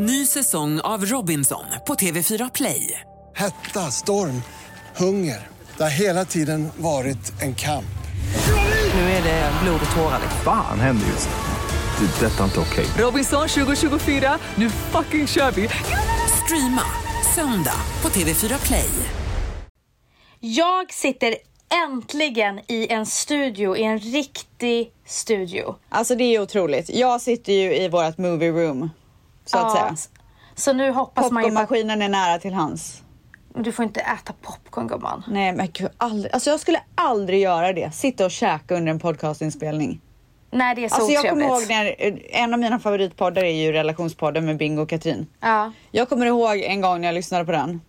Ny säsong av Robinson på TV4 Play. Hetta, storm, hunger. Det har hela tiden varit en kamp. Nu är det blod och tårar. Fan händer just nu. Det. är Detta är inte okej. Robinson 2024, nu fucking kör vi! Streama söndag på TV4 Play. Jag sitter äntligen i en studio, i en riktig studio. Alltså det är otroligt. Jag sitter ju i vårt movie room. Så att säga. Så nu hoppas man ju Popcornmaskinen är nära till hans. du får inte äta popcorn gumman. Nej men gud, aldrig. Alltså jag skulle aldrig göra det. Sitta och käka under en podcastinspelning. Nej det är så Alltså jag kommer ihåg när, en av mina favoritpoddar är ju relationspodden med Bingo och Katrin. Ja. Jag kommer ihåg en gång när jag lyssnade på den.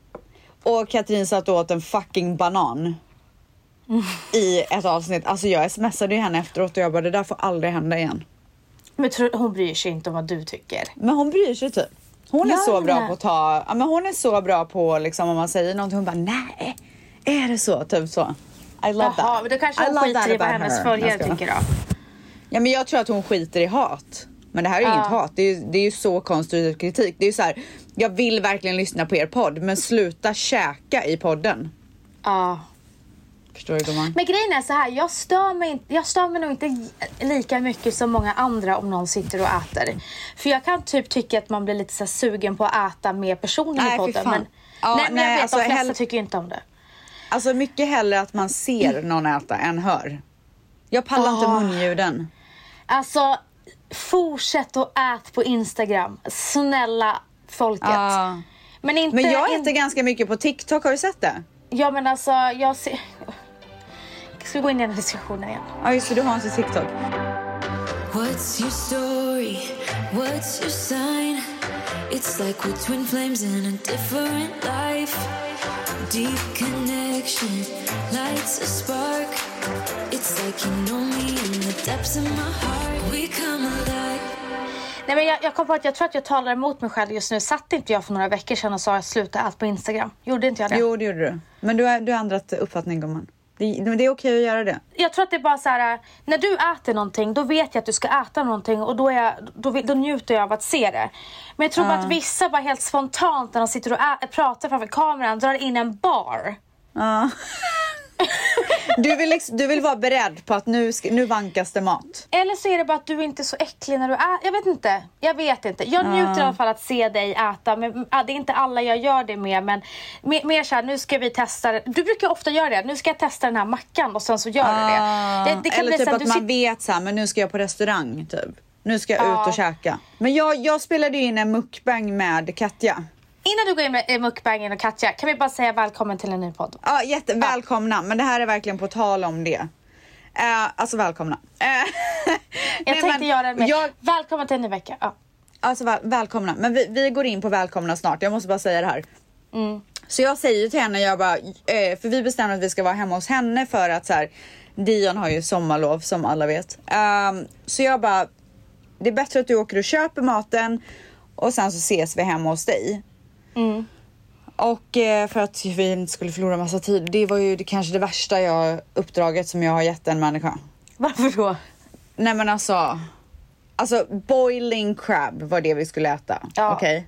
Och Katrin satt och åt en fucking banan. I ett avsnitt. Alltså jag smsade ju henne efteråt och jag bara det där får aldrig hända igen. Men tror, hon bryr sig inte om vad du tycker. Men hon bryr sig typ. Hon är Gör så bra på att ta, ja men hon är så bra på liksom om man säger någonting hon bara nej, är det så? Typ så. I love Jaha, that. men då kanske I hon skiter i vad hennes följare tycker då. Ja men jag tror att hon skiter i hat. Men det här är ju Ja. inget hat, det är, ju, det är ju så konstruktiv kritik. Det är ju så här, jag vill verkligen lyssna på er podd men sluta käka i podden. Ja. Förstår du gumman? Men grejen är så här, jag stör, mig, jag stör mig nog inte lika mycket som många andra om någon sitter och äter. För jag kan typ tycka att man blir lite så sugen på att äta med personen Nej, i podden. Men, Ja, nej, men nej, jag vet, alltså, de flesta hell- tycker inte om det. Alltså mycket hellre att man ser någon äta än hör. Jag pallar inte Ah. munljuden. Alltså, fortsätt att äta på Instagram. Snälla folket. Ja. Men inte... Men jag in- äter ganska mycket på TikTok, har du sett det? Ja men alltså, jag ser... Ska vi gå in i den här diskussionen igen? Ja just det, du har inte TikTok. What's your story? What's your sign? It's like we're twin flames in a different life. Deep connection lights a spark. It's like you know me in the depths of my heart. We come alive. Nej men jag, jag kom på att jag tror att jag talar emot mig själv just nu. Satt inte jag för några veckor sedan och sa att sluta allt på Instagram? Gjorde inte jag det? Jo, det gjorde du. Men du har, du har ändrat uppfattning gumman. Det, men det är okej att göra det. Jag tror att det är bara så här, när du äter någonting då vet jag att du ska äta någonting och då, är jag, då, då njuter jag av att se det. Men jag tror bara att vissa bara helt spontant när de sitter och ä- pratar framför kameran drar in en bar. Ja. Du vill, liksom, du vill vara beredd på att nu, ska, nu vankas det mat. Eller så är det bara att du inte är så äcklig när du äter. Jag vet inte. Jag vet inte. Jag njuter i alla fall att se dig äta. Men, det är inte alla jag gör det med. Men mer, mer så här, nu ska vi testa. det. Du brukar ofta göra det. Nu ska jag testa den här mackan och sen så gör du det. det, det kan Eller typ här, att man vet så här, men nu ska jag på restaurang typ. Nu ska jag Ja. ut och käka. Men jag, jag spelade in en mukbang med Katja. Innan du går in med eh, mukbangen och Katja, kan vi bara säga välkommen till en ny podd. Ja, jätte, välkomna. Men det här är verkligen på tal om det. Eh, alltså välkomna. Eh, Jag nej, tänkte men göra det med. Jag, Välkommen till en ny vecka. Ja. Alltså väl, välkomna. Men vi, vi går in på välkomna snart. Jag måste bara säga det här. Mm. Så jag säger ju till henne, jag bara, för vi bestämde att vi ska vara hemma hos henne för att så här, Dion har ju sommarlov som alla vet. Ehm, så jag bara, det är bättre att du åker och köper maten och sen så ses vi hemma hos dig. Mm. Och eh, för att vi inte skulle förlora massa tid. Det var ju det, kanske det värsta jag, uppdraget som jag har gett en människa. Varför då? Nej men alltså. Alltså boiling crab var det vi skulle äta. Ja. Okej?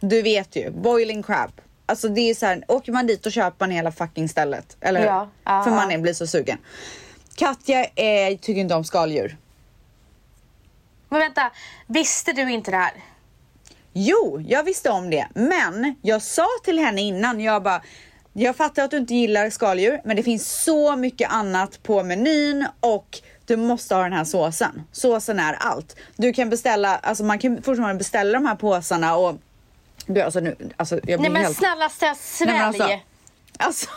Du vet ju, boiling crab. Alltså det är så här, åker man dit och köper man hela fucking stället. Eller hur? Ja, För man är, blir så sugen. Katja eh, tycker inte om skaldjur. Men vänta, visste du inte det här? Jo, jag visste om det. Men jag sa till henne innan, jag bara jag fattar att du inte gillar skaldjur, men det finns så mycket annat på menyn och du måste ha den här såsen. Såsen är allt. Du kan beställa, alltså man kan fortfarande beställa de här påsarna och du alltså nu, alltså jag blir Nej men helt... snälla stä- svälj. Nej, alltså, alltså,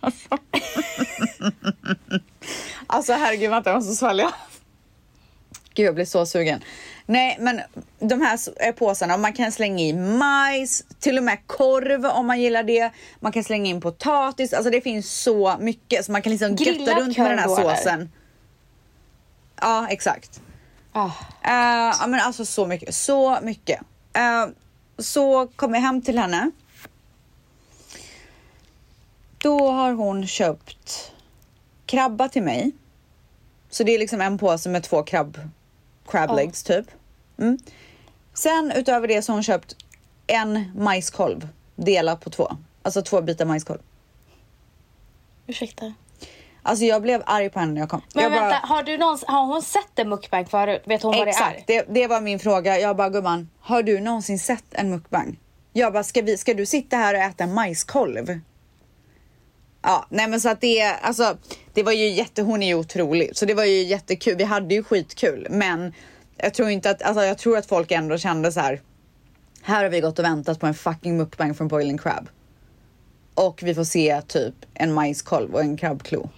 alltså, alltså herregud vänta jag måste svälja. Gud jag blir så sugen. Nej men de här eh, påsarna, man kan slänga i majs, till och med korv om man gillar det. Man kan slänga in potatis, alltså det finns så mycket så man kan liksom Grillad götta runt med den här såsen. Ja exakt. Ah. Eh, ja men alltså så mycket, så mycket. Eh, så kom jag hem till henne. Då har hon köpt krabba till mig. Så det är liksom en påse med två krabb, crab legs typ. Mm. Sen utöver det så har hon köpt en majskolv delat på två. Alltså två bitar majskolv. Ursäkta. Alltså jag blev arg på henne när jag kom. Men jag vänta, har, du någons, har hon sett en mukbang förut? Vet hon vad det är? Exakt, det, det var min fråga. Jag bara gumman, har du någonsin sett en mukbang? Jag bara, ska, vi, ska du sitta här och äta en majskolv? Ja, nej men så att det, alltså, det var ju jätte, hon är ju otrolig. Så det var ju jättekul. Vi hade ju skitkul. Men jag tror inte att, alltså jag tror att folk ändå kände så här. Här har vi gått och väntat på en fucking mukbang från Boiling Crab. Och vi får se typ en majskolv och en krabbklo.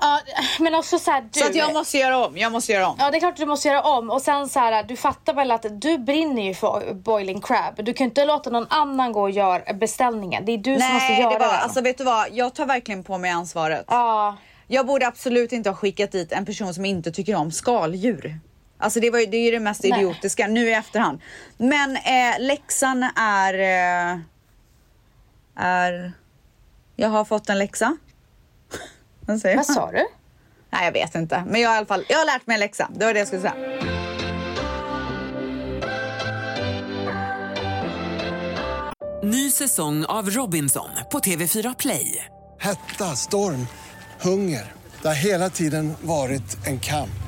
Ja, men också så här, du. Så att jag måste göra om, jag måste göra om. Ja det är klart du måste göra om och sen så här, du fattar väl att du brinner ju för boiling crab. Du kan inte låta någon annan gå och göra beställningen. Det är du som måste Nej, göra det den. alltså vet du vad? Jag tar verkligen på mig ansvaret. Ja. Jag borde absolut inte ha skickat dit en person som inte tycker om skaldjur. Alltså det, var ju, det är ju det mest Nej. idiotiska nu i efterhand. Men eh, läxan är... Eh, är... Jag har fått en läxa. Vad säger Vad sa du? Nej jag vet inte. Men jag har i alla fall jag har lärt mig en läxa. Det var det jag skulle säga. Ny säsong av Robinson på TV4 Play. Hetta, storm, hunger. Det har hela tiden varit en kamp.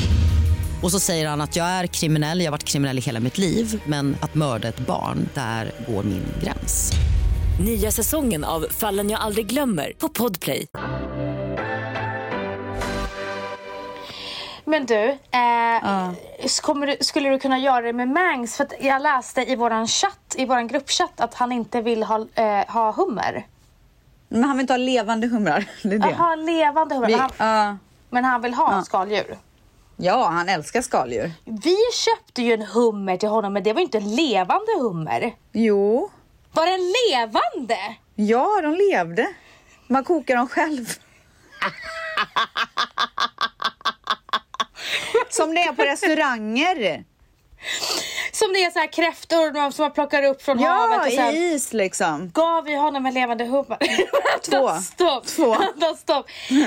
Och så säger han att jag är kriminell, jag har varit kriminell i hela mitt liv men att mörda ett barn, där går min gräns. Nya säsongen av Fallen jag aldrig glömmer på Podplay. Men du, eh, kommer du, skulle du kunna göra det med Mangs? För att jag läste i våran chatt, i våran gruppchatt att han inte vill ha, eh, ha hummer. Men han vill inte ha levande humrar. Det är det. Jaha, levande hummer. Vi, men, han, ja. men han vill ha skaldjur. Ja, han älskar skaldjur. Vi köpte ju en hummer till honom men det var inte en levande hummer. Jo, Var den levande? ja de levde. Man kokar dem själv. Som det är på restauranger. Som det är så här kräftor som man plockar upp från havet Ja, och sen i is liksom. gav vi honom en levande hummer. Två. Stopp. Två. Stopp.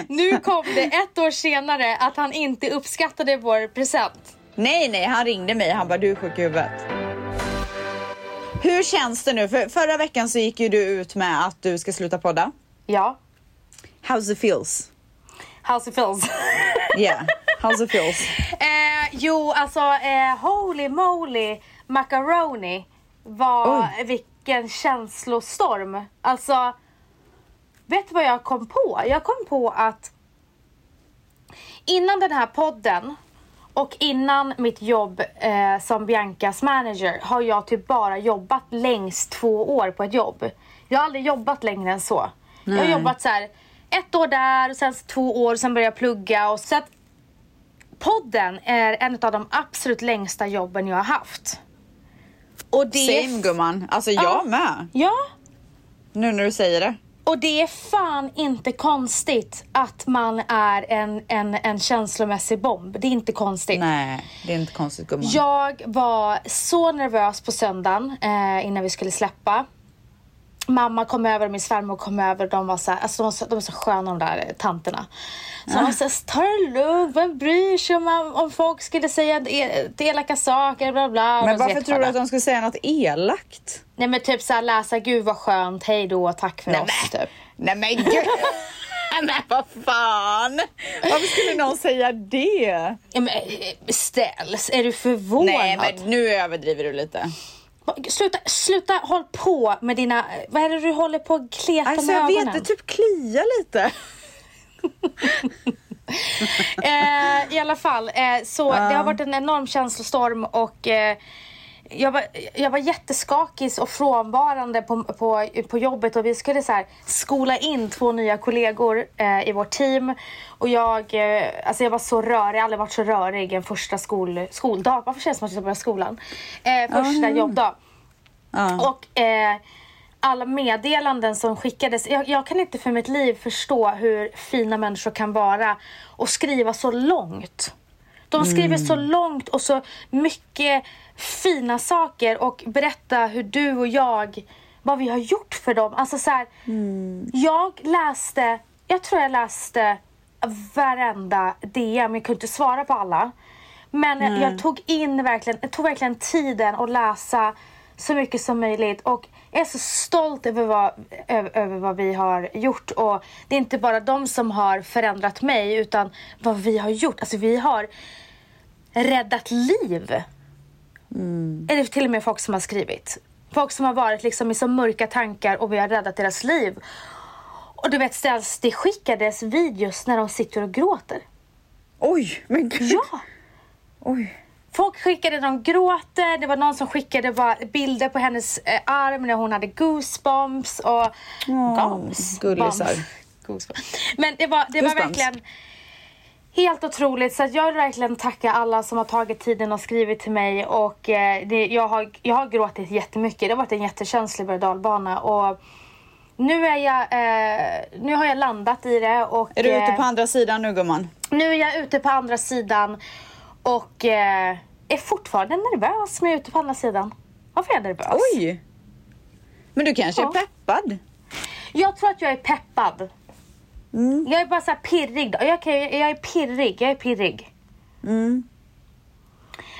Nu kom det ett år senare att han inte uppskattade vår present. Nej, nej, han ringde mig. Han bara, du är sjuk i huvudet. Hur känns det nu? För förra veckan så gick ju du ut med att du ska sluta podda. Ja, How's it feels? how's it feels? Yeah, how's it feels? eh, jo, alltså eh, holy moly macaroni var vilken känslostorm. Alltså, vet du vad jag kom på? Jag kom på att innan den här podden och innan mitt jobb eh, som Biancas manager har jag typ bara jobbat längst två år på ett jobb. Jag har aldrig jobbat längre än så. Jag har jobbat så här ett år där och sen två år, sen började jag plugga. Och så att podden är en av de absolut längsta jobben jag har haft. Och det Same gumman. Alltså jag Ja. med. Ja, Nu när du säger det. och det är fan inte konstigt att man är en, en, en känslomässig bomb. Det är inte konstigt. Nej, det är inte konstigt gumman. Jag var så nervös på söndagen eh, innan vi skulle släppa. Mamma kom över och min svärmor kom över. De var så, här, alltså de var så, de var så sköna de där tanterna. Så de här, ta det lugnt, vem bryr sig om, om folk skulle säga elaka saker, bla bla. Men varför tror du att de skulle säga något elakt? Nej men typ såhär läsa, gud vad skönt, hej då, tack för oss. Typ. Nej men gud! Nej vad fan! Varför skulle någon säga det? Ja, men, eh, ställs, är du förvånad? Nej men nu överdriver du lite. Sluta, sluta håll på med dina, vad är det du håller på att kleta Alltså med jag ögonen? vet, det typ kliar lite. eh, I alla fall, eh, så det har varit en enorm känslostorm och eh, jag var, jag var jätteskakig och frånvarande på, på, på jobbet och vi skulle så här skola in två nya kollegor eh, i vårt team. Och jag, eh, alltså jag var så rörig, jag har aldrig varit så rörig en första skol, skoldag. Varför känns det som att jag ska börja skolan? Eh, första jobbdag. Och eh, alla meddelanden som skickades. Jag, jag kan inte för mitt liv förstå hur fina människor kan vara och skriva så långt. De skriver så långt och så mycket fina saker och berätta hur du och jag, vad vi har gjort för dem. Alltså så här, Jag läste, jag tror jag läste varenda DM, jag kunde inte svara på alla. Men jag tog in verkligen, jag tog verkligen tiden att läsa så mycket som möjligt och jag är så stolt över vad, över, över vad vi har gjort och det är inte bara de som har förändrat mig utan vad vi har gjort. Alltså vi har räddat liv. Eller till och med folk som har skrivit. Folk som har varit liksom i så mörka tankar och vi har räddat deras liv. Och du vet ställs det skickades videos när de sitter och gråter. Oj, men gud. Ja! Oj. Folk skickade, de gråter. Det var någon som skickade bilder på hennes eh, arm när hon hade goosebumps och... Goosebumps. gullisar. Goosebumps. Men det var, det var Goosebumps. verkligen helt otroligt. Så att jag vill verkligen tacka alla som har tagit tiden och skrivit till mig. Och eh, det, jag, har, jag har gråtit jättemycket. Det har varit en jättekänslig berg och nu, är jag, eh, nu har jag landat i det. Och, Är du ute eh, på andra sidan nu gumman? nu är jag ute på andra sidan och eh, är fortfarande nervös men jag är ute på andra sidan. Varför är jag nervös? Oj! Men du kanske Ja. är peppad? Jag tror att jag är peppad. Mm. Jag är bara så här pirrig. Då. Jag, kan- jag är pirrig. Jag är pirrig. Men Mm.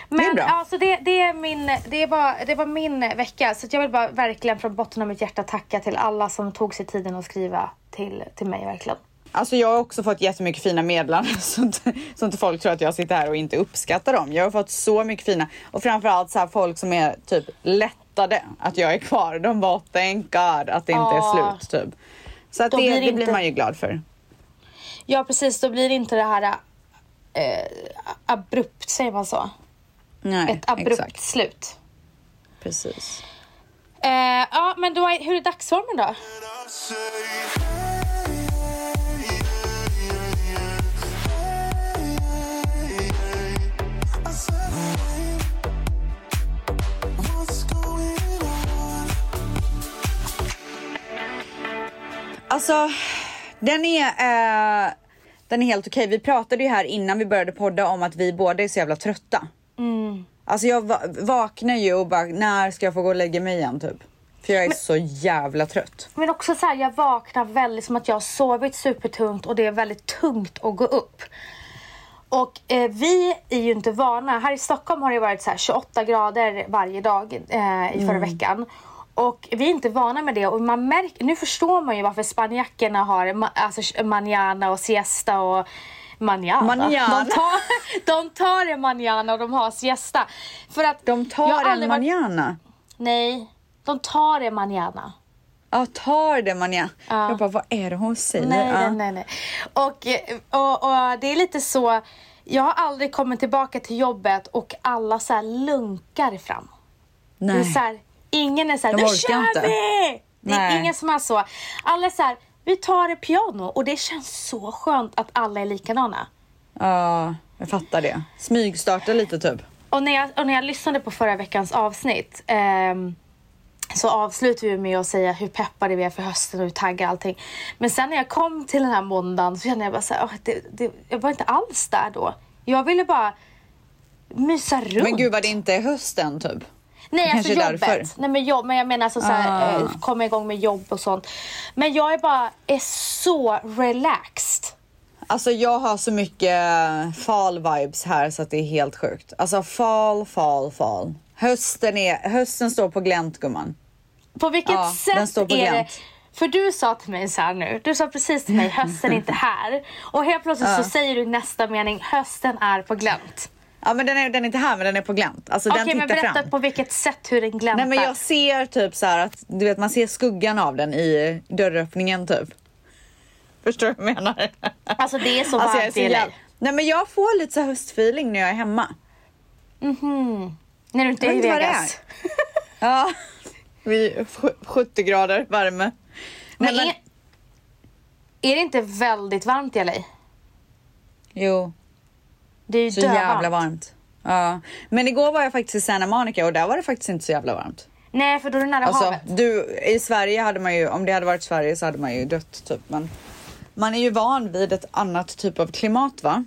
Det är bra. alltså det, det, är min, det, var, det var min vecka så jag vill bara verkligen från botten av mitt hjärta tacka till alla som tog sig tiden att skriva till, till mig verkligen. Alltså jag har också fått jättemycket fina meddelanden så så inte folk tror att jag sitter här och inte uppskattar dem. Jag har fått så mycket fina och framförallt så här folk som är typ lättade att jag är kvar. De bara thank God att det inte är Ja. slut typ. Så att det, blir det det blir inte- man ju glad för. Ja precis, då blir det inte det här eh, abrupt, säger man så? Nej, Ett abrupt exakt. slut. Precis. Eh, ja, men då är, hur är dagsformen då? Alltså, den är, eh, den är helt okej. Vi pratade ju här innan vi började podda om att vi båda är så jävla trötta. Alltså jag va- vaknar ju och bara, när ska jag få gå och lägga mig igen typ? För jag är så jävla trött. Men också så här, jag vaknar väldigt som att jag har sovit supertungt och det är väldigt tungt att gå upp. Och eh, vi är ju inte vana. Här i Stockholm har det varit så här 28 grader varje dag eh, i förra veckan. Och vi är inte vana med det och man märker, nu förstår man ju varför spanjackerna har ma- alltså manana och siesta och manana. Manana. De tar, de tar en manana och de har siesta. För att De tar en varit- manana. Nej, de tar en manana. Ja, tar det manana. Ja. Jag bara, vad är det hon säger? Nej, ja. nej, nej, nej. Och, och, och det är lite så. Jag har aldrig kommit tillbaka till jobbet och alla så lunkar fram. Det är nej. så här, ingen är så här, nu kör inte." vi! Det är Nej. ingen som är så. Alla är så här, vi tar det piano och det känns så skönt att alla är likadana. Ja, jag fattar det. Smygstarta lite typ. Och när jag, och när jag lyssnade på förra veckans avsnitt ehm, så avslutade vi med att säga hur peppade vi är för hösten och hur taggade allting. Men sen när jag kom till den här måndagen så kände jag bara så här, "Åh, det, det, jag var inte alls där då. Jag ville bara mysa runt. Men gud vad det inte är hösten typ. Nej, alltså jobbet. därför. Nej, men, jobb, men jag menar alltså så här, Ah. eh, komma igång med jobb och sånt. Men jag är bara är så relaxed. Alltså jag har så mycket fall vibes här så att det är helt sjukt. Alltså fall, fall, fall. Hösten, är, hösten står på glänt gumman. På vilket Ja, den sätt står på är det? glänt. För du sa till mig så här nu, du sa precis till mig hösten är inte här. Och helt plötsligt så säger du nästa mening hösten är på glänt. Ja men den är, den är inte här men den är på glänt. Alltså Okej den men berätta fram. på vilket sätt hur den gläntar. Nej men jag ser typ så här att du vet man ser skuggan av den i dörröppningen typ. Förstår du vad jag menar? Alltså det är så Alltså, är varmt i jävla- Nej men jag får lite så höstfeeling när jag är hemma. Mhm. När du inte är i Vegas. Ja, vid sju- 70 grader värme. Men Nej, är, är det inte väldigt varmt i LA? Jo, Det är ju så jävla varmt. Ja. Men igår var jag faktiskt i Santa Monica och där var det faktiskt inte så jävla varmt. Nej, för då är du nära Alltså, havet. du, i Sverige hade man ju, om det hade varit Sverige så hade man ju dött typ. Men man är ju van vid ett annat typ av klimat va?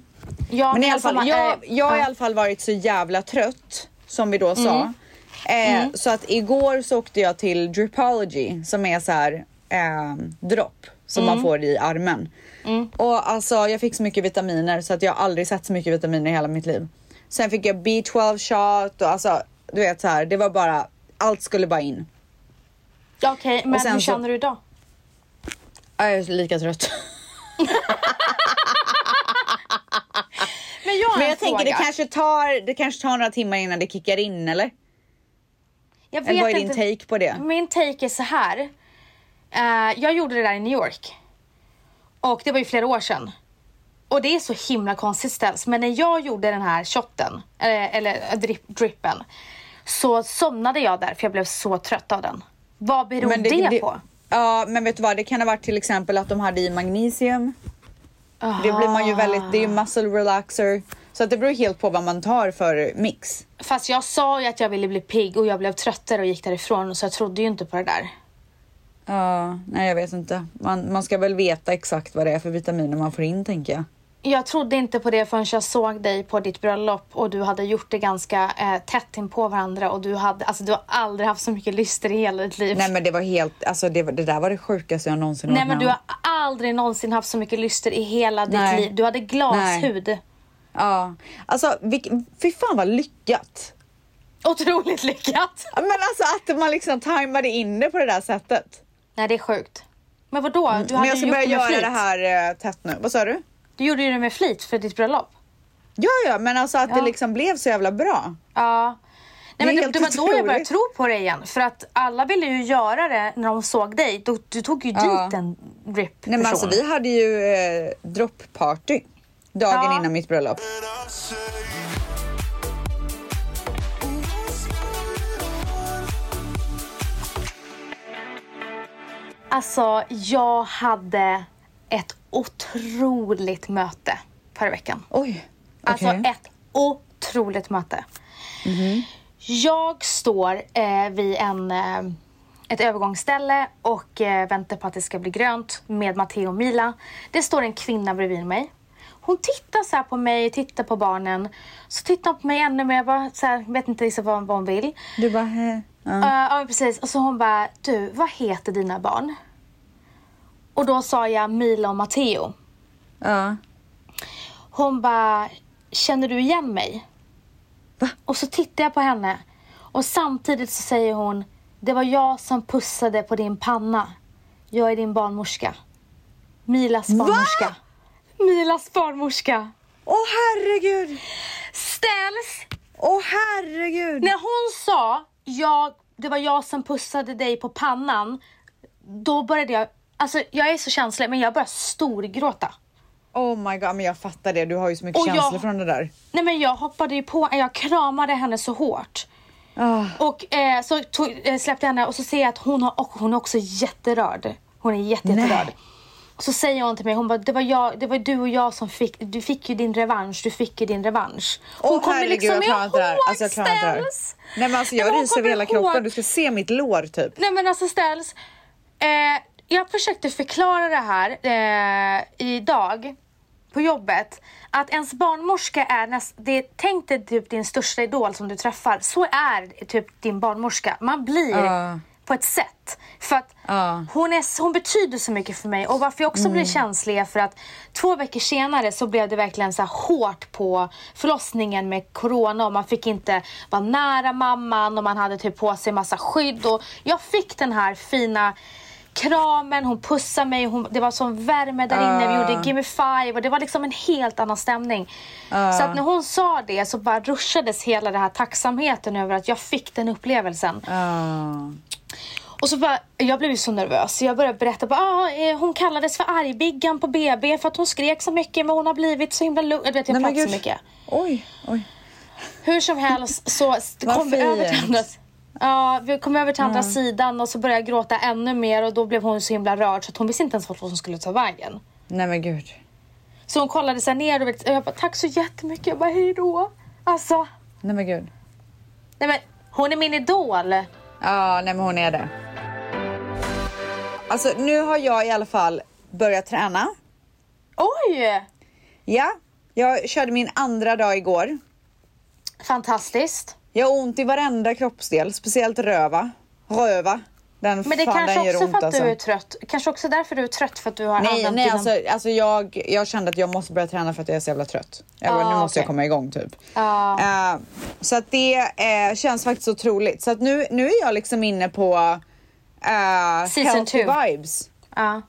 Ja, Men i alla fall, man- jag, eh, jag har i ja. alla fall varit så jävla trött som vi då sa. Eh, Så att igår så åkte jag till Dripology som är så här eh, dropp som man får i armen. Och alltså jag fick så mycket vitaminer så att jag har aldrig sett så mycket vitaminer i hela mitt liv. Sen fick jag B12 shot och alltså du vet så här, det var bara, allt skulle bara in. Okej, men sen hur så- känner du idag? Jag är lika trött. Men jag Men en jag tänker det kanske, tar, det kanske tar några timmar innan det kickar in eller? Jag vet Eller vad är din inte. take på det? Min take är så här. Eh, jag gjorde det där i New York. Och det var ju flera år sedan. Och det är så himla konsistens. Men när jag gjorde den här shotten, eller eh, drip, drippen, så somnade jag där för jag blev så trött av den. Vad beror det, på? Ja, men vet du vad? Det kan ha varit till exempel att de hade i magnesium. Det blir man ju väldigt, det är ju muscle relaxer. Så att det beror helt på vad man tar för mix. Fast jag sa ju att jag ville bli pigg och jag blev tröttare och gick därifrån så jag trodde ju inte på det där. Ja, nej jag vet inte. Man, man ska väl veta exakt vad det är för vitaminer man får in tänker jag. Jag trodde inte på det förrän jag såg dig på ditt bröllop och du hade gjort det ganska eh, tätt in på varandra och du hade, alltså du har aldrig haft så mycket lyster i hela ditt liv. Nej men det var helt, alltså det, det där var det sjukaste jag någonsin Nej varit men du har aldrig någonsin haft så mycket lyster i hela ditt Nej. liv. Du hade glashud. Ja, alltså vilk, fy fan vad lyckat. Otroligt lyckat. Men alltså att man liksom tajmade in det på det där sättet. Nej det är sjukt. Men vadå? Du Men hade jag ska gjort börja det göra flit. det här eh, tätt nu. Vad sa du? Du gjorde ju det med flit för ditt bröllop. Ja, ja, men alltså att Ja. det liksom blev så jävla bra. Ja. Det är Nej, men det, det var då jag började otroligt. tro på det igen. För att alla ville ju göra det när de såg dig. Du, du tog ju Ja. dit en rip Nej, men alltså vi hade ju eh, droppparty dagen Ja. innan mitt bröllop. Alltså, jag hade ett otroligt möte förra veckan. Oj, Alltså okej. ett otroligt möte. Jag står eh, vid en, eh, ett övergångsställe och eh, väntar på att det ska bli grönt med Matteo och Mila. Det står en kvinna bredvid mig. Hon tittar så här på mig, tittar på barnen. Så tittar hon på mig ännu mer. Jag bara, så här, vet inte riktigt vad, vad hon vill. Du bara, eh, ja. Ja, ja precis. Och så hon bara, du, vad heter dina barn? Och då sa jag Mila och Matteo. ja. Hon bara, känner du igen mig? Va? Och så tittar jag på henne och samtidigt så säger hon, det var jag som pussade på din panna. Jag är din barnmorska. Milas barnmorska. Milas barnmorska. Åh herregud! Ställs Åh herregud! När hon sa jag, det var jag som pussade dig på pannan, då började jag, alltså jag är så känslig men jag började storgråta. Oh my god, men jag fattar det. Du har ju så mycket Och jag- känslor från det där. Nej men jag hoppade ju på, jag kramade henne så hårt. Ah. Och eh, så tog, eh, släppte jag henne och så ser jag att hon, har, och hon är också jätterörd. Hon är jätte, Nej. jätterörd. Och så säger hon till mig, hon bara, det var, jag, det var du och jag som fick, du fick ju din revansch, du fick ju din revansch. Hon Åh kommer herregud, liksom jag klarar ihåg Alltså jag klarar inte det här. Nej men alltså jag men ryser över hela ihåg- kroppen. Du ska se mitt lår typ. Nej men alltså Ställs, eh, jag försökte förklara det här eh, idag på jobbet. Att ens barnmorska är näst, det, tänk dig typ din största idol som du träffar. Så är typ din barnmorska. Man blir Ja. På ett sätt. För att Ja. hon, är, hon betyder så mycket för mig. Och varför jag också blir känslig är för att två veckor senare så blev det verkligen så hårt på förlossningen med corona och man fick inte vara nära mamman och man hade typ på sig massa skydd. Och jag fick den här fina kramen, hon pussade mig, hon, det var sån värme där inne, vi gjorde Gimme Five och det var liksom en helt annan stämning. Så att när hon sa det så bara ruschades hela den här tacksamheten över att jag fick den upplevelsen. Ah. Och så bara, jag blev ju så nervös jag började berätta bara, ah, eh, hon kallades för argbiggan på BB för att hon skrek så mycket men hon har blivit så himla lugn. Du vet jag pratar så mycket. Oj, oj. Hur som helst så kom vi över till andra Ja, vi kom över till andra sidan och så började jag gråta ännu mer och då blev hon så himla rörd så att hon visste inte ens vart hon skulle ta vägen. Nej men gud. Så hon kollade sig ner och jag bara tack så jättemycket. Jag bara hej då. Alltså, Nej men gud. nej men hon är min idol. Ja, nej men hon är det. Alltså nu har jag i alla fall börjat träna. Oj! Ja, jag körde min andra dag igår. Fantastiskt. Jag har ont i varenda kroppsdel, speciellt röva. Röva. Den Men det fan, kanske också ont, för att alltså. du är trött. Kanske också därför du är trött för att du har Nej, använt nej dina- alltså, alltså jag, jag kände att jag måste börja träna för att jag är så jävla trött. Jag bara, Ah, nu måste jag komma igång typ. Ja. Eh, så att det eh, känns faktiskt otroligt. Så att nu, nu är jag liksom inne på uh, Season healthy two. vibes. Ja.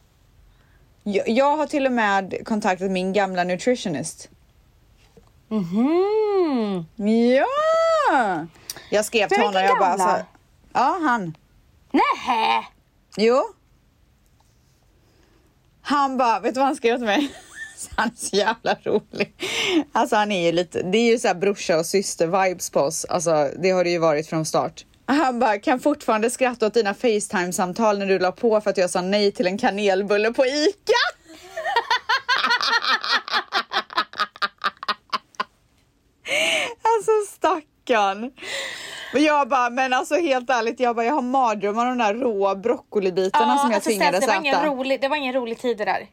Jag, jag har till och med kontaktat min gamla nutritionist. Mhm. Ja! Jag skrev till honom jag bara gamla? så, Ja, han. Nähä! Jo. Han bara, vet du vad han skrev till mig? Han är så jävla rolig. Alltså han är ju lite, det är ju så här brorsa och syster vibes på oss. Alltså det har det ju varit från start. Han bara, kan fortfarande skratta åt dina Facetime-samtal när du la på för att jag sa nej till en kanelbulle på ICA. Alltså stackarn. Men jag bara, men alltså helt ärligt, jag bara, jag har mardrömmar om de där rå broccolibitarna som jag alltså, tvingades det, var ingen äta. rolig, det var ingen rolig tid det där.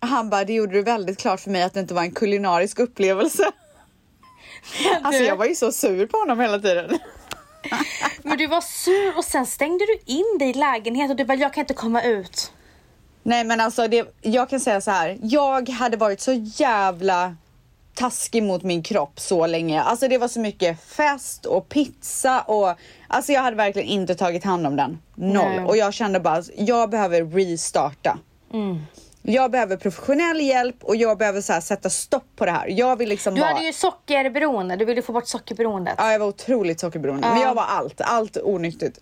Han bara, det gjorde du väldigt klart för mig att det inte var en kulinarisk upplevelse. Alltså Du- jag var ju så sur på honom hela tiden. Men du var sur och sen stängde du in dig i lägenheten och du bara, jag kan inte komma ut. Nej men alltså, det, jag kan säga så här. Jag hade varit så jävla taskig mot min kropp så länge. Alltså det var så mycket fest och pizza och alltså jag hade verkligen inte tagit hand om den. Noll. Nej. Och jag kände bara, jag behöver restarta. Jag behöver professionell hjälp och jag behöver så här, sätta stopp på det här. Jag vill liksom Du vara... hade ju sockerberoende, du ville få bort sockerberoendet. Ja, jag var otroligt sockerberoende. Men jag var allt, allt onyttigt.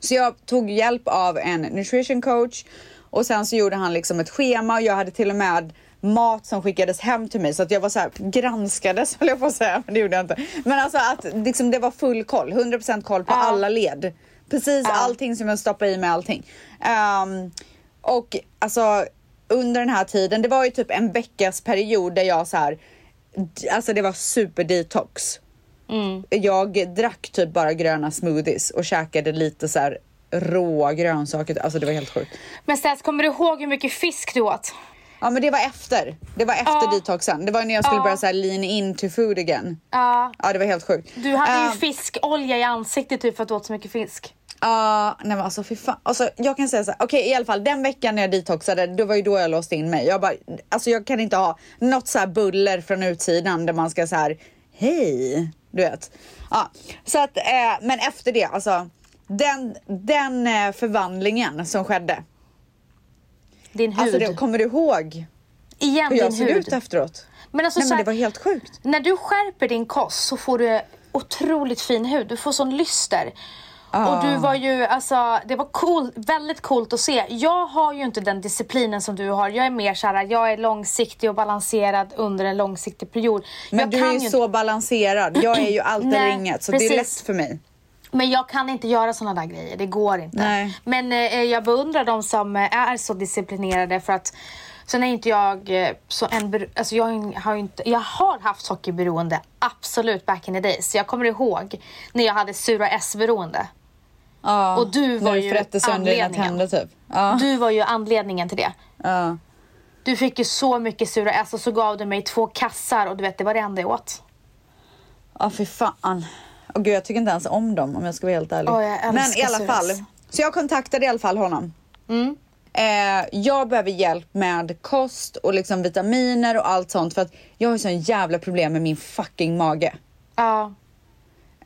Så jag tog hjälp av en nutrition coach och sen så gjorde han liksom ett schema och jag hade till och med mat som skickades hem till mig så att jag var så här granskades höll jag på att säga, men det gjorde jag inte. Men alltså att liksom det var full koll, 100% koll på Ja. alla led. Precis allting som jag stoppade i mig allting. Ehm, och alltså under den här tiden, det var ju typ en veckas period där jag så här, alltså det var super detox. Jag drack typ bara gröna smoothies och käkade lite så här råa grönsaker. Alltså det var helt sjukt. Men Stats, kommer du ihåg hur mycket fisk du åt? Ja men det var efter. Det var efter Ja. detoxen. Det var när jag skulle Ja. börja så här lean into food again. Ja. Ja det var helt sjukt. Du hade ju Ehm, fiskolja i ansiktet typ för att du åt så mycket fisk. Ja, nej men alltså fy fan. Alltså, jag kan säga så här, okej i alla fall den veckan när jag detoxade, det var ju då jag låste in mig. Jag bara, alltså jag kan inte ha något så här buller från utsidan där man ska så här, hej, du vet. Ja, så att, eh, men efter det, alltså den, den eh, förvandlingen som skedde. Din hud. Alltså det, kommer du ihåg Igen hur jag såg hud. ut efteråt? Men alltså nej men det var helt sjukt. när du skärper din kost så får du otroligt fin hud. Du får sån lyster. Och du var ju, alltså det var cool, väldigt coolt att se. Jag har ju inte den disciplinen som du har. Jag är mer såhär, jag är långsiktig och balanserad under en långsiktig period. Men jag du är ju inte- så balanserad. Jag är ju allt eller inget så det är precis. lätt för mig. Men jag kan inte göra såna där grejer, det går inte. Nej. Men eh, jag beundrar de som eh, är så disciplinerade för att Sen är inte jag eh, så en, alltså jag har inte, jag har haft sockerberoende absolut back in the days. Jag kommer ihåg när jag hade sura S-beroende. Ja, Och du var ju anledningen. tänder typ. Ja. Du var ju anledningen till det. Ja. Du fick ju så mycket sura S och så gav du mig två kassar och du vet det var det enda jag åt. Ja, fy fan. Och gud, jag tycker inte ens om dem om jag ska vara helt ärlig. Älskar Men i alla fall. Så jag kontaktade i alla fall honom. Mm. Eh, jag behöver hjälp med kost och liksom vitaminer och allt sånt för att jag har sån jävla problem med min fucking mage. Ja.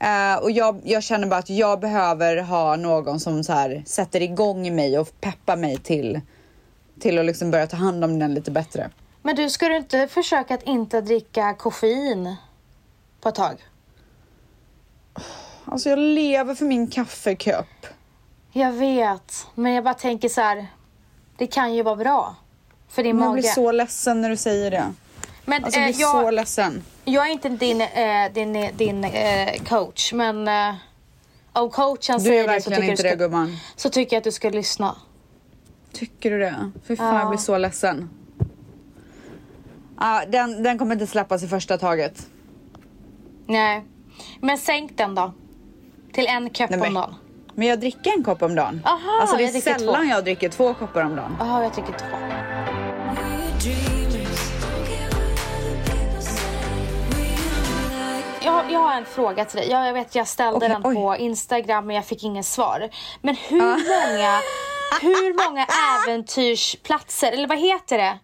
Eh, och jag, jag känner bara att jag behöver ha någon som så här sätter igång mig och peppar mig till, till att liksom börja ta hand om den lite bättre. Men du, ska du inte försöka att inte dricka koffein på ett tag? Alltså jag lever för min kaffekopp. Jag vet, men jag bara tänker så här. Det kan ju vara bra för din jag mage. blir så ledsen när du säger det. Men Alltså jag eh, blir så jag, ledsen. jag är inte din, eh, din, din eh, coach, men eh, om coachen Du säger det så tycker, inte du det gumman. så tycker jag att du ska lyssna. Tycker du det? Fy fan Ja. jag blir så ledsen. Ah, den, den kommer inte släppas i första taget. Nej. Men sänk den då. Till en kopp Nej, om dagen. Men jag dricker en kopp om dagen. Aha, alltså det är dricker sällan två. jag dricker två koppar om dagen. Jaha, jag tycker två. Jag, jag har en fråga till dig. Jag, jag vet jag ställde Okej, den oj. på Instagram men jag fick ingen svar. Men hur många, hur många äventyrsplatser, eller vad heter det?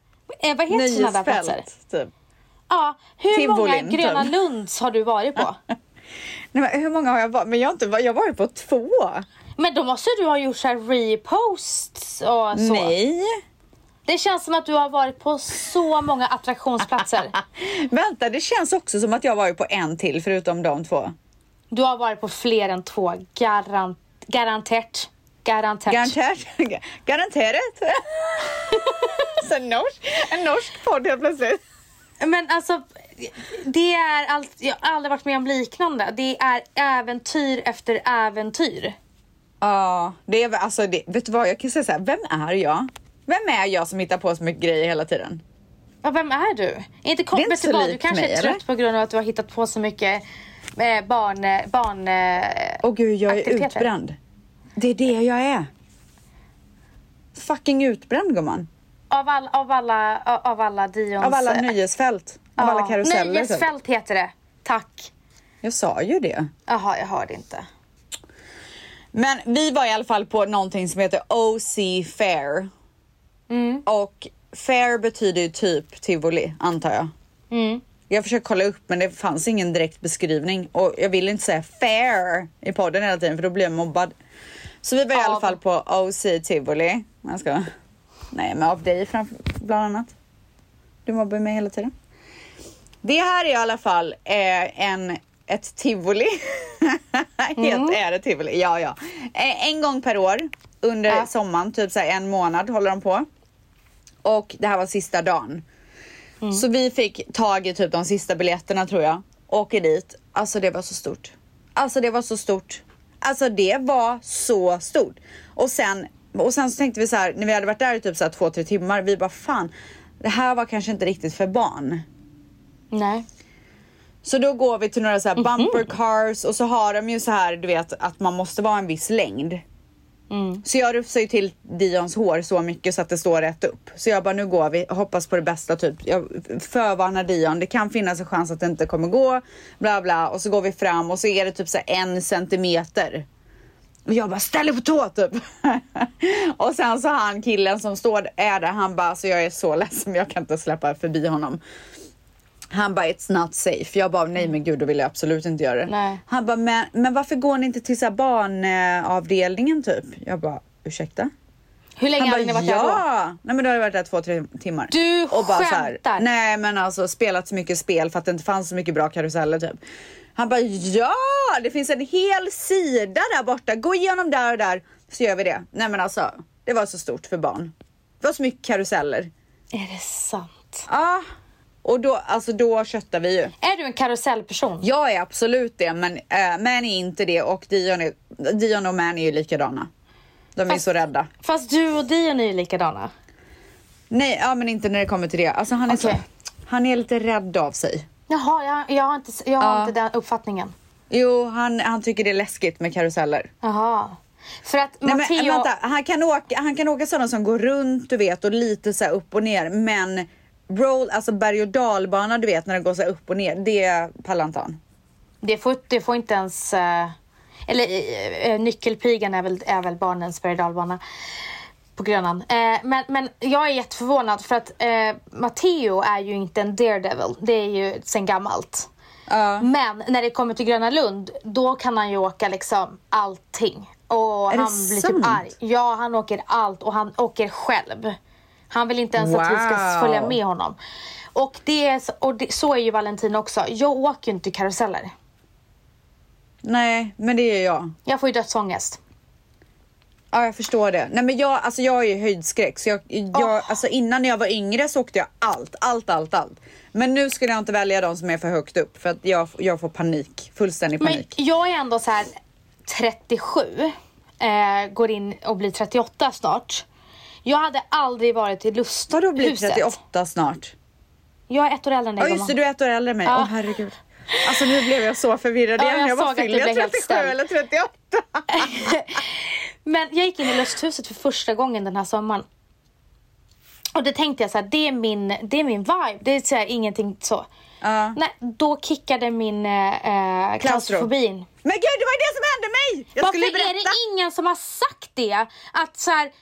Eh, vad heter sådana där platser? Typ. Ja, hur många Tivolin, Gröna typ. Lunds har du varit på? Nej, men hur många har jag varit? Men jag har inte jag har varit på två. Men då måste du ha gjort så reposts och så. Nej. Det känns som att du har varit på så många attraktionsplatser. Vänta, det känns också som att jag har varit på en till förutom de två. Du har varit på fler än två. Garant, garanterat. Garanterat. Garanterat. Garanterat. Så en norsk, en norsk podd helt plötsligt. Men alltså, det är allt, jag har aldrig varit med om liknande. Det är äventyr efter äventyr. Ja, det är alltså, det, vet du vad, jag kan säga så här, vem är jag? Vem är jag som hittar på så mycket grejer hela tiden? Ja, vem är du? Inte kom, Det är inte så vad, du kanske mig, är trött eller? på grund av att du har hittat på så mycket eh, barn... eh, barn eh, Åh gud, jag är utbränd. Det är det jag är. Fucking utbränd gumman. Av, all, av alla, av alla Dions... Av alla nöjesfält. Av alla karuseller. typ. Nöjesfält heter det. Tack. Jag sa ju det. Jaha, jag hörde inte. Men vi var i alla fall på någonting som heter OC Fair. Mm. Och fair betyder ju typ tivoli, antar jag. Mm. Jag försökte kolla upp men det fanns ingen direkt beskrivning. Och jag vill inte säga fair i podden hela tiden för då blir jag mobbad. Så vi var i alla fall på OC tivoli. Jag ska... Nej men av dig framför, bland annat. Du mobbar mig hela tiden. Det här är i alla fall eh, en, ett tivoli. Helt är det tivoli, ja ja. Eh, en gång per år under Ja. sommaren, typ så en månad håller de på. Och det här var sista dagen. Så vi fick tag i typ de sista biljetterna tror jag. Åker dit. Alltså det var så stort. Alltså det var så stort. Alltså det var så stort. Och sen, och sen så tänkte vi så här, när vi hade varit där i typ så här två, tre timmar. Vi bara fan, det här var kanske inte riktigt för barn. Nej. Så då går vi till några så här bumper cars och så har de ju så här, du vet att man måste vara en viss längd. Så jag rufsar ju till Dions hår så mycket så att det står rätt upp. Så jag bara, nu går vi, hoppas på det bästa typ. Jag förvarnar Dion, det kan finnas en chans att det inte kommer gå. Bla bla. Och så går vi fram och så är det typ så en centimeter. Och jag bara, ställ dig på tå typ. och sen så han killen som står är där, han bara, så jag är så ledsen jag kan inte släppa förbi honom. Han bara, it's not safe. Jag bara, nej men gud då vill jag absolut inte göra det. Nej. Han bara, men, men varför går ni inte till så här barnavdelningen typ? Jag bara, ursäkta? Hur länge Han hade ni varit där då? ja! Nej men då har jag varit där två, tre timmar. Du och bara så här, skämtar? Nej men alltså spelat så mycket spel för att det inte fanns så mycket bra karuseller typ. Han bara, ja! Det finns en hel sida där borta. Gå igenom där och där så gör vi det. Nej men alltså, det var så stort för barn. Det var så mycket karuseller. Är det sant? Ja. Och då, alltså då köttar vi ju. Är du en karusellperson? Jag är absolut det, men äh, Man är inte det och Dion, är, Dion och Man är ju likadana. De är Fast- så rädda. Fast du och Dion är ju likadana. Nej, ja, men inte när det kommer till det. Alltså han är Okej. så, han är lite rädd av sig. Jaha, jag, jag har, inte, jag har Ja. inte den uppfattningen. Jo, han, han tycker det är läskigt med karuseller. Jaha. För att Nej, men, Matteo... vänta, han kan åka, han kan åka sådana som går runt, du vet, och lite så upp och ner. Men roll, alltså berg och dalbana, du vet, när det går så här upp och ner, det pallar inte han. Det får, det får inte ens... eh, eller uh, nyckelpigan är väl, är väl barnens berg och dalbana på Grönan. Eh, men, men jag är jätteförvånad för att uh, Matteo är ju inte en daredevil. Det är ju sen gammalt. Men när det kommer till Gröna Lund, då kan han ju åka liksom allting. Och Är det han blir sant? typ arg. Ja, han åker allt och han åker själv. Han vill inte ens att vi ska Wow. följa med honom. Och, det är, och det, så är ju Valentin också. Jag åker ju inte karuseller. Nej, men det är jag. Jag får ju dödsångest. Ja, jag förstår det. Nej, men jag, alltså, jag är ju höjdskräck. Så jag, jag, alltså, innan jag var yngre så åkte jag allt, allt, allt, allt. Men nu skulle jag inte välja de som är för högt upp för att jag, jag får panik. Fullständig Men panik. jag är ändå så här 37, eh, går in och blir 38 snart. Jag hade aldrig varit i lusthuset. Vadå blir 38 snart? Jag är ett år äldre än dig Ja just det, du är ett år äldre än mig. Åh Ja. herregud. Alltså nu blev jag så förvirrad Ja, igen. jag jag bara fyller jag blev helt 37 ställd. eller 38? Men jag gick in i lusthuset för första gången den här sommaren. Och det tänkte jag så här, det är min, det är min vibe. Det är så här, ingenting så. Ja. Nej, då kickade min eh, klaustrofobi in. Men gud, det var ju det som hände mig! Jag Varför är det ingen som har sagt det? Att så här,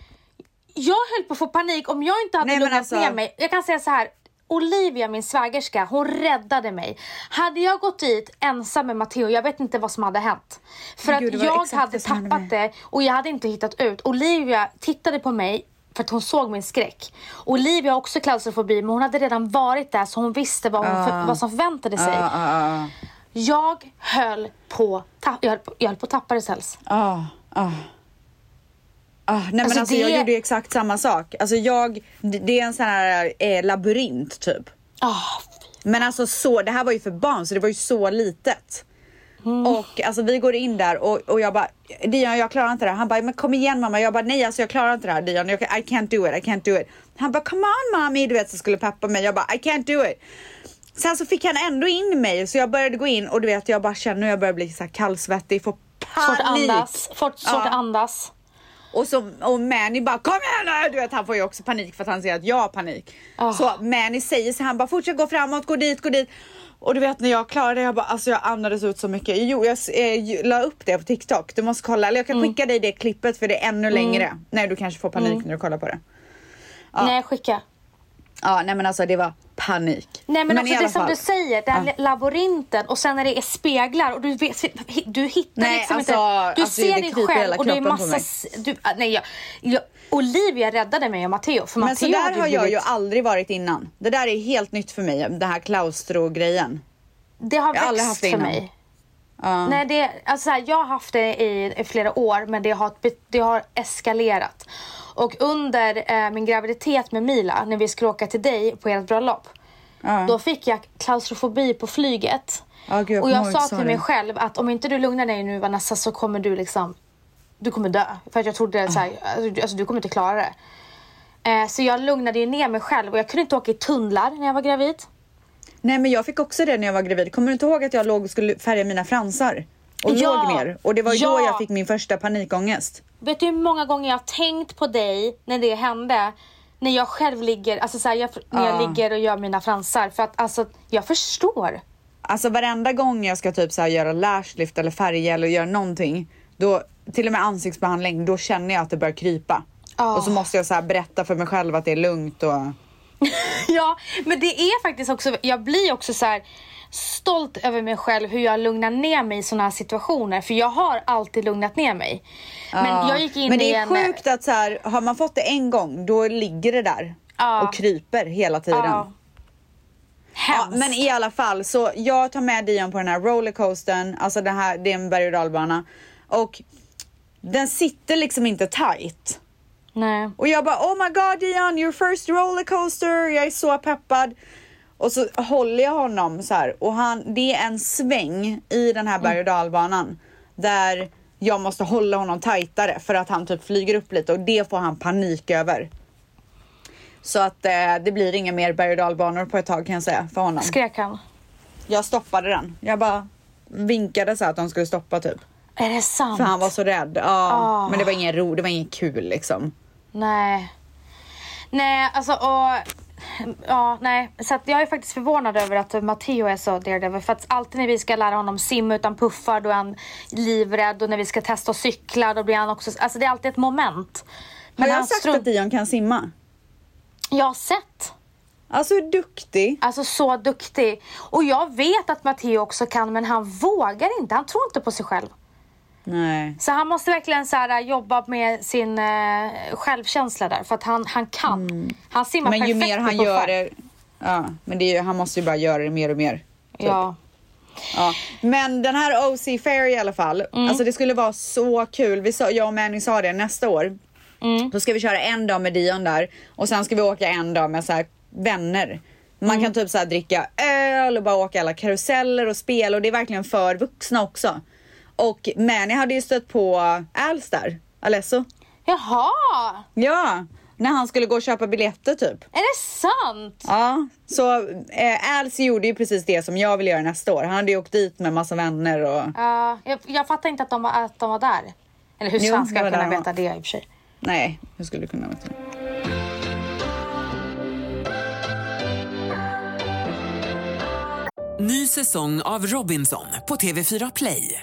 jag höll på att få panik om jag inte hade Nej, lugnat alltså- ner mig. Jag kan säga så här. Olivia, min svägerska, hon räddade mig. Hade jag gått dit ensam med Matteo, jag vet inte vad som hade hänt. För gud, att jag hade tappat det och jag hade inte hittat ut. Olivia tittade på mig för att hon såg min skräck. Olivia har också klaustrofobi men hon hade redan varit där så hon visste vad, hon för, vad som förväntade sig. Ja, ja. Jag höll på, jag höll på, jag höll på att tappa det Sels. Ah, nej men Alltså, alltså det- jag gjorde ju exakt samma sak. Alltså jag, det är en sån här eh, labyrint typ. Ah, Men alltså så, det här var ju för barn så det var ju så litet. Mm. Och alltså vi går in där och, och jag bara, Dion jag klarar inte det här. Han bara, men kom igen mamma. Jag bara, nej alltså jag klarar inte det här Dion. Jag, I can't do it, I can't do it. Han bara, come on mommy. Du vet så skulle peppa mig. Jag bara, I can't do it. Sen så fick han ändå in mig så jag började gå in och du vet jag bara känner hur jag börjar bli så här kallsvettig, får panik. svårt att andas. Svårt, svårt Ja. att andas. Och, så, och Manny bara kom igen nu! Du vet han får ju också panik för att han ser att jag har panik. Ah. Så Manny säger så han bara fortsätt gå framåt, gå dit, gå dit. Och du vet när jag klarade det, jag bara alltså jag andades ut så mycket. Jo jag eh, la upp det på TikTok, du måste kolla. Eller jag kan Mm. skicka dig det klippet för det är ännu längre. Nej du kanske får panik när du kollar på det. Nej, skicka. Ja nej men alltså det var panik. Nej men, i också alla det som fall. du säger, den här labyrinten och sen när det är speglar och du, vet, du hittar Nej, liksom alltså, inte. Du alltså, ser dig själv och det är massa... Du, ah, nej, jag, jag, Olivia räddade mig och Matteo. För Men Matteo så där har jag ju blivit- aldrig varit innan. Det där är helt nytt för mig, det här klaustro-grejen. Det har Jag växt haft det för innan. mig. Ja. Nej, det, alltså jag har haft det i, i flera år men det har, det har eskalerat. Och under eh, min graviditet med Mila, när vi skulle åka till dig på ert bröllop. Ja. Då fick jag klaustrofobi på flyget. Gud, jag och jag sa till mig själv att om inte du lugnar dig nu Vanessa så kommer du liksom Du kommer dö. För att jag trodde så här, alltså du kommer inte klara det. Eh, så jag lugnade ju ner mig själv och jag kunde inte åka i tunnlar när jag var gravid. Nej men jag fick också det när jag var gravid. Kommer du inte ihåg att jag låg och skulle färga mina fransar? Och Ja. låg ner. Och det var Ja. då jag fick min första panikångest. Vet du hur många gånger jag har tänkt på dig när det hände? När jag själv ligger, alltså så här, jag, när jag Ja. ligger och gör mina fransar. För att alltså, jag förstår. Alltså varenda gång jag ska typ så här göra lashlift eller färga eller göra någonting. Då, till och med ansiktsbehandling, då känner jag att det börjar krypa. Ja. Och så måste jag så här berätta för mig själv att det är lugnt och... Ja, men det är faktiskt också, jag blir också så här stolt över mig själv hur jag lugnar ner mig i sådana här situationer. För jag har alltid lugnat ner mig. Men Ja. jag gick in Men det i är en... sjukt att så här, har man fått det en gång, då ligger det där. Ja. Och kryper hela tiden. Ja. Ja, men i alla fall, så jag tar med Dion på den här rollercoastern, alltså det här, det är en berg och dalbana. Och den sitter liksom inte tight. Nej. Och jag bara oh my god Dion, your first rollercoaster, jag är så peppad. Och så håller jag honom så här och han, det är en sväng i den här berg och dalbanan där jag måste hålla honom tightare för att han typ flyger upp lite och det får han panik över. Så att eh, det blir inga mer berg och dalbanor på ett tag kan jag säga för honom. Skrek han? Jag stoppade den. Jag bara vinkade så att de skulle stoppa typ. Är det sant? För han var så rädd. Ja, Ah. men det var ingen ro, det var inget kul liksom. Nej. Nej, alltså och... Ja, nej. Så att jag är faktiskt förvånad över att Matteo är så daredevil. För att alltid när vi ska lära honom simma utan puffar då är han livrädd. Och när vi ska testa att cykla då blir han också... Alltså det är alltid ett moment. Har jag han sagt strunt- att Dion kan simma? Jag har sett. Alltså hur duktig. Alltså så duktig. Och jag vet att Matteo också kan men han vågar inte. Han tror inte på sig själv. Nej. Så han måste verkligen så här, jobba med sin eh, självkänsla där. För att han, han kan. Han simmar Mm. Men ju perfekt mer han gör det, ja, men det är, han måste ju bara göra det mer och mer. typ. Ja. Ja. Men den här OC Fair i alla fall, Mm. alltså det skulle vara så kul. Vi sa, jag och Manny sa det nästa år. Mm. Då ska vi köra en dag med Dion där och sen ska vi åka en dag med så här vänner. Man Mm. kan typ så här dricka öl och bara åka alla karuseller och spel och det är verkligen för vuxna också. Och Manny hade ju stött på Als där, Alesso. Jaha! Ja, när han skulle gå och köpa biljetter typ. Är det sant? Ja, så eh, Als gjorde ju precis det som jag vill göra nästa år. Han hade ju åkt dit med massa vänner och Ja, jag, jag fattar inte att de, var, att de var där. Eller hur Jo, svenskar det var kunna veta det i och för sig. nej, hur skulle du kunna veta det? Ny säsong av Robinson på TV4 Play.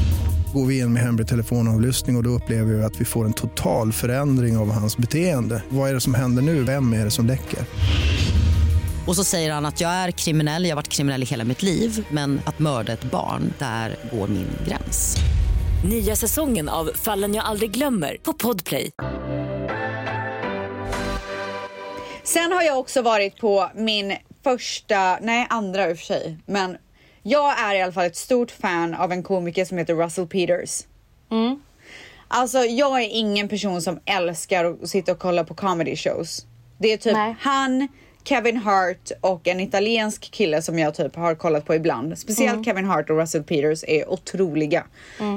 Går vi in med hemlig telefonavlyssning och, och då upplever vi att vi får en total förändring av hans beteende. Vad är det som händer nu? Vem är det som läcker? Och så säger han att jag är kriminell, jag har varit kriminell i hela mitt liv men att mörda ett barn, där går min gräns. Nya säsongen av Fallen jag aldrig glömmer på Podplay. Sen har jag också varit på min första, nej andra i och för sig, men jag är i alla fall ett stort fan av en komiker som heter Russell Peters. Alltså jag är ingen person som älskar att sitta och kolla på comedy shows. Det är typ Nej. han, Kevin Hart och en italiensk kille som jag typ har kollat på ibland. Speciellt Kevin Hart och Russell Peters är otroliga.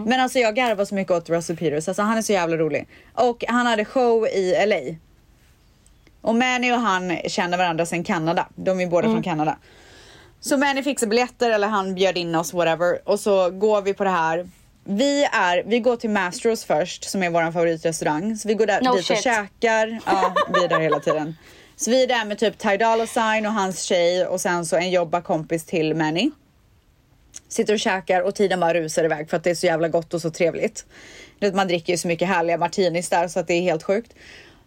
Men alltså jag garvar så mycket åt Russell Peters, alltså han är så jävla rolig. Och han hade show i LA. Och Manny och han känner varandra sedan Kanada. De är båda från Kanada. Så Manny fixar biljetter eller han bjöd in oss whatever och så går vi på det här. Vi, är, vi går till Mastros först som är vår favoritrestaurang. Så vi går där, No dit och shit. käkar. Ja, vi är där hela tiden. Så vi är där med typ Ty Dolla Sign och hans tjej och sen så en jobbarkompis till Manny. Sitter och käkar och tiden bara rusar iväg för att det är så jävla gott och så trevligt. Man dricker ju så mycket härliga martinis där så att det är helt sjukt.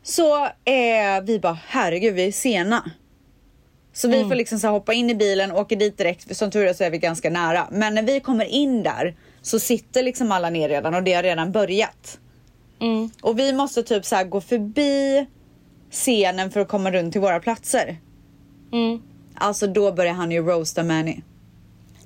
Så eh, vi bara herregud vi är sena. Så vi får liksom så hoppa in i bilen och åker dit direkt. För som tur är så är vi ganska nära. Men när vi kommer in där så sitter liksom alla ner redan och det har redan börjat. Och vi måste typ så gå förbi scenen för att komma runt till våra platser. Alltså då börjar han ju roasta Manny.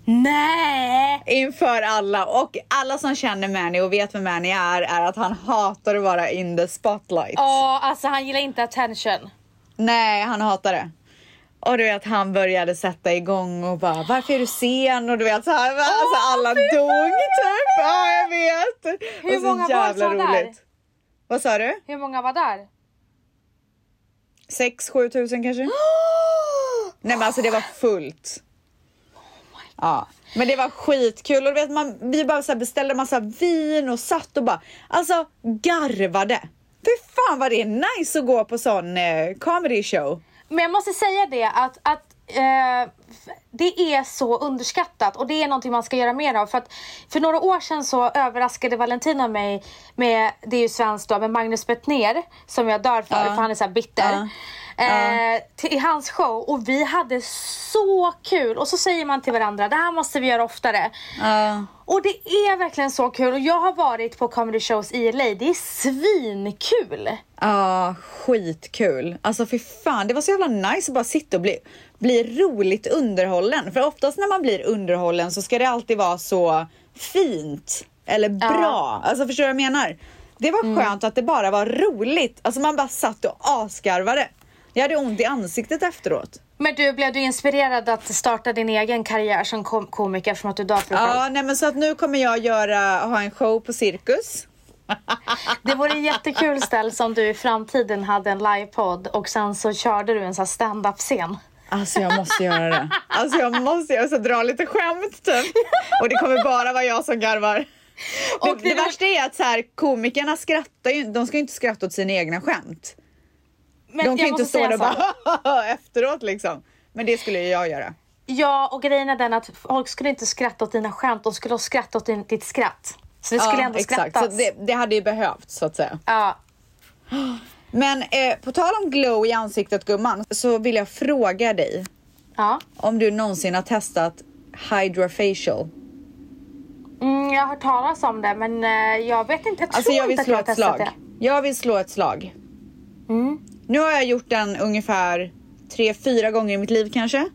Nej! Inför alla och alla som känner Manny och vet vem Manny är är att han hatar att vara in the spotlight. Ja, alltså han gillar inte attention. Nej, han hatar det. Och du vet han började sätta igång och bara varför är du sen? Och du vet så här, alltså alla dog typ. Ja jag vet. Hur och så många var jävla var där? Vad sa du? Hur många var där? 6-7 tusen kanske? Nej men alltså det var fullt. Ja, men det var skitkul och du vet man, vi bara så beställde massa vin och satt och bara alltså garvade. Fy fan vad det är nice att gå på sån eh, comedy show. Men jag måste säga det att, att eh, det är så underskattat och det är någonting man ska göra mer av. För, att, för några år sedan så överraskade Valentina mig med, det är ju svenskt då, med Magnus Bettner som jag dör för, för han är så här Eh, till, I hans show och vi hade så kul och så säger man till varandra det här måste vi göra oftare. Och det är verkligen så kul och jag har varit på comedy shows i LA, det är svinkul. Ja, skitkul. Alltså för fan, det var så jävla nice att bara sitta och bli, bli roligt underhållen. För oftast när man blir underhållen så ska det alltid vara så fint eller bra. Alltså förstår du vad jag menar? Det var skönt att det bara var roligt. Alltså man bara satt och asgarvade. Jag hade ont i ansiktet efteråt. Men du, blev du inspirerad att starta din egen karriär som kom komiker eftersom att du själv? Ja, nej men så att nu kommer jag göra, ha en show på Cirkus. Det vore jättekul ställ som du i framtiden hade en livepodd och sen så körde du en sån här stand-up scen. Alltså jag måste göra det. Alltså jag måste, jag ska dra lite skämt typ. Och det kommer bara vara jag som garvar. Och det, det- värsta är att så här, komikerna skrattar ju de ska ju inte skratta åt sina egna skämt. Men de kan ju inte stå där och bara efteråt liksom. Men det skulle ju jag göra. Ja, och grejen är den att folk skulle inte skratta åt dina skämt, de skulle skratta åt din, ditt skratt. Så det skulle ändå exakt. skrattas. Så det, det hade ju behövts så att säga. Ja. Men eh, på tal om glow i ansiktet gumman så vill jag fråga dig ja. om du någonsin har testat Hydrafacial. Mm, jag har hört talas om det men eh, jag vet inte. Jag tror Alltså jag vill inte att slå jag har testat slag. det. Jag vill slå ett slag. Nu har jag gjort den ungefär tre, fyra gånger i mitt liv kanske.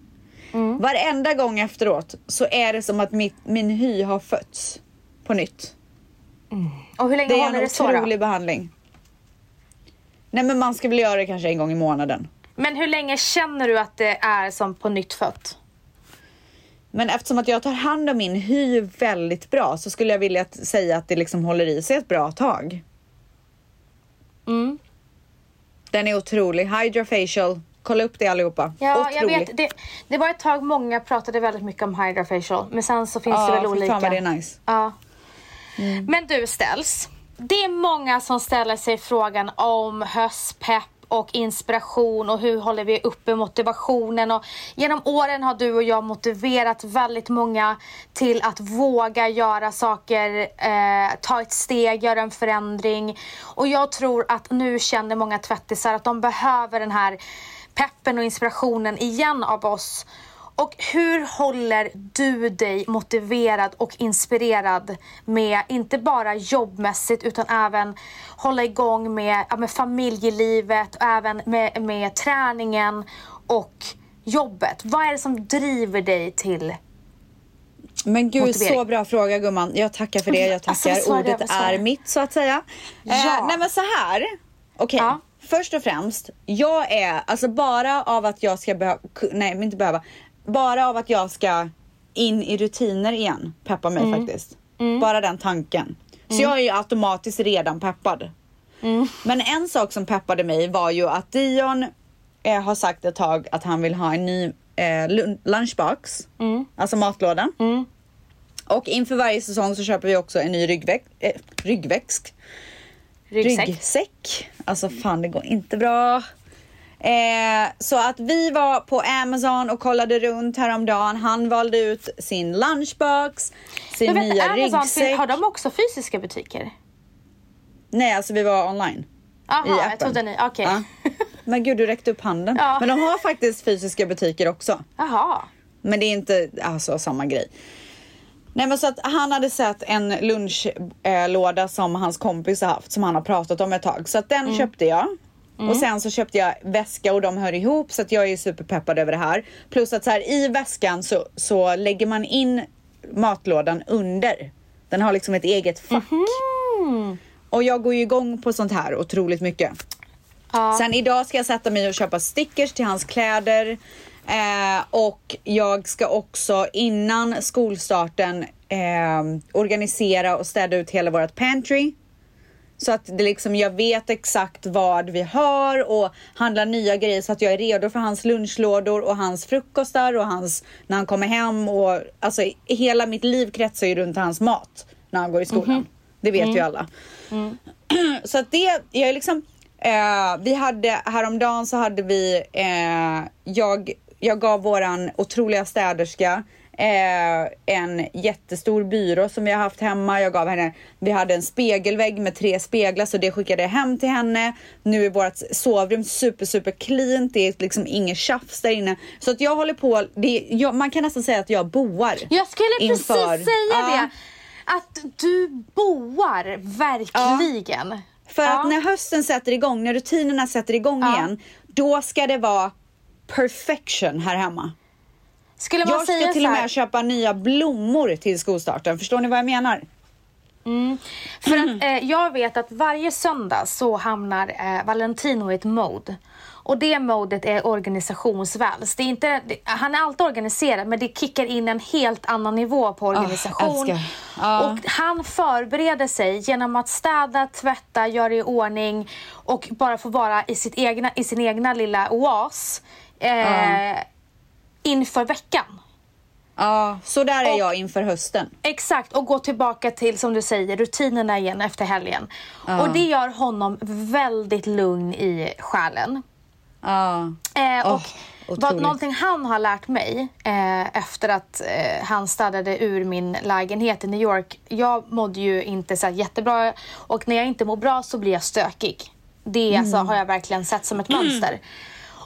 Varenda gång efteråt så är det som att mitt, min hy har fötts på nytt. Och hur länge Det är håller en det så då? otrolig behandling. Nej men man ska väl göra det kanske en gång i månaden. Men hur länge känner du att det är som på nytt fött? Men eftersom att jag tar hand om min hy väldigt bra så skulle jag vilja säga att det liksom håller i sig ett bra tag. Mm. Den är otrolig. Hydrafacial. Kolla upp det allihopa. Ja, otrolig. jag vet. Det, det var ett tag många pratade väldigt mycket om Hydrafacial. Men sen så finns Ja, det väl olika. fan vad det är nice. Ja. Men du ställs. Det är många som ställer sig frågan om höstpepp och inspiration och hur håller vi uppe motivationen. Och genom åren har du och jag motiverat väldigt många till att våga göra saker, eh, ta ett steg, göra en förändring. Och jag tror att nu känner många tvättisar att de behöver den här peppen och inspirationen igen av oss och hur håller du dig motiverad och inspirerad med, inte bara jobbmässigt utan även hålla igång med, med familjelivet och även med, med träningen och jobbet? Vad är det som driver dig till Men gud, Motivering. så bra fråga gumman. Jag tackar för det. Jag Alltså, tackar. jag? Ordet är mitt så att säga. Ja. Eh, nej men så här. Okej, Ja. först och främst. Jag är, alltså bara av att jag ska behöva, nej men inte behöva. Bara av att jag ska in i rutiner igen peppar mig Mm. faktiskt. Bara den tanken. Så jag är ju automatiskt redan peppad. Mm. Men en sak som peppade mig var ju att Dion eh, har sagt ett tag att han vill ha en ny eh, lun- lunchbox. Mm. Alltså matlåda. Och inför varje säsong så köper vi också en ny ryggväck, eh, ryggväxt. ryggsäck? Ryggsäck. Alltså fan det går inte bra. Eh, så att vi var på Amazon och kollade runt häromdagen. Han valde ut sin lunchbox, sin vet, nya Amazon, ryggsäck. har de också fysiska butiker? Nej alltså vi var online. I Jaha, jag trodde ni, okej. Ja. Men gud du räckte upp handen. Ja. Men de har faktiskt fysiska butiker också. Jaha. Men det är inte alltså, samma grej. Nej men så att han hade sett en lunchlåda som hans kompis har haft som han har pratat om ett tag. Så att den köpte jag. Och sen så köpte jag väska och de hör ihop så att jag är superpeppad över det här. Plus att så här i väskan så, så lägger man in matlådan under. Den har liksom ett eget fack. Och jag går ju igång på sånt här otroligt mycket. Ja. Sen idag ska jag sätta mig och köpa stickers till hans kläder. Eh, och jag ska också innan skolstarten eh, organisera och städa ut hela vårt pantry. Så att det liksom, jag vet exakt vad vi har och handla nya grejer så att jag är redo för hans lunchlådor och hans frukostar och hans när han kommer hem och alltså hela mitt liv kretsar ju runt hans mat när han går i skolan. Det vet ju alla. Så att det, jag är liksom, eh, vi hade häromdagen så hade vi, eh, jag, jag gav våran otroliga städerska eh, en jättestor byrå som vi har haft hemma. Jag gav henne, vi hade en spegelvägg med tre speglar så det skickade jag hem till henne. Nu är vårt sovrum super super cleant. Det är liksom inget tjafs där inne. Så att jag håller på, det, jag, man kan nästan säga att jag boar. Jag skulle precis inför- säga Ja. det. Att du boar verkligen. För Ja. att när hösten sätter igång, när rutinerna sätter igång igen, då ska det vara perfection här hemma. Skulle man Jag säga ska till så och här, med köpa nya blommor till skolstarten. Förstår ni vad jag menar? För att eh, jag vet att varje söndag så hamnar eh, Valentino i ett mode. Och det modet är organisationsväls. Det är inte, det, han är alltid organiserad men det kickar in en helt annan nivå på organisation. älskar. Ja. Och han förbereder sig genom att städa, tvätta, göra i ordning och bara få vara i, sitt egna, i sin egna lilla oas eh, inför veckan. Ja, så där är Och- jag inför hösten. Exakt, och gå tillbaka till, som du säger, rutinerna igen efter helgen. Och det gör honom väldigt lugn i själen. Ja. Eh, och Åh, vad, någonting han har lärt mig eh, efter att eh, han städade ur min lägenhet i New York. Jag mådde ju inte så jättebra och när jag inte mår bra så blir jag stökig. Det Mm. alltså, har jag verkligen sett som ett mönster.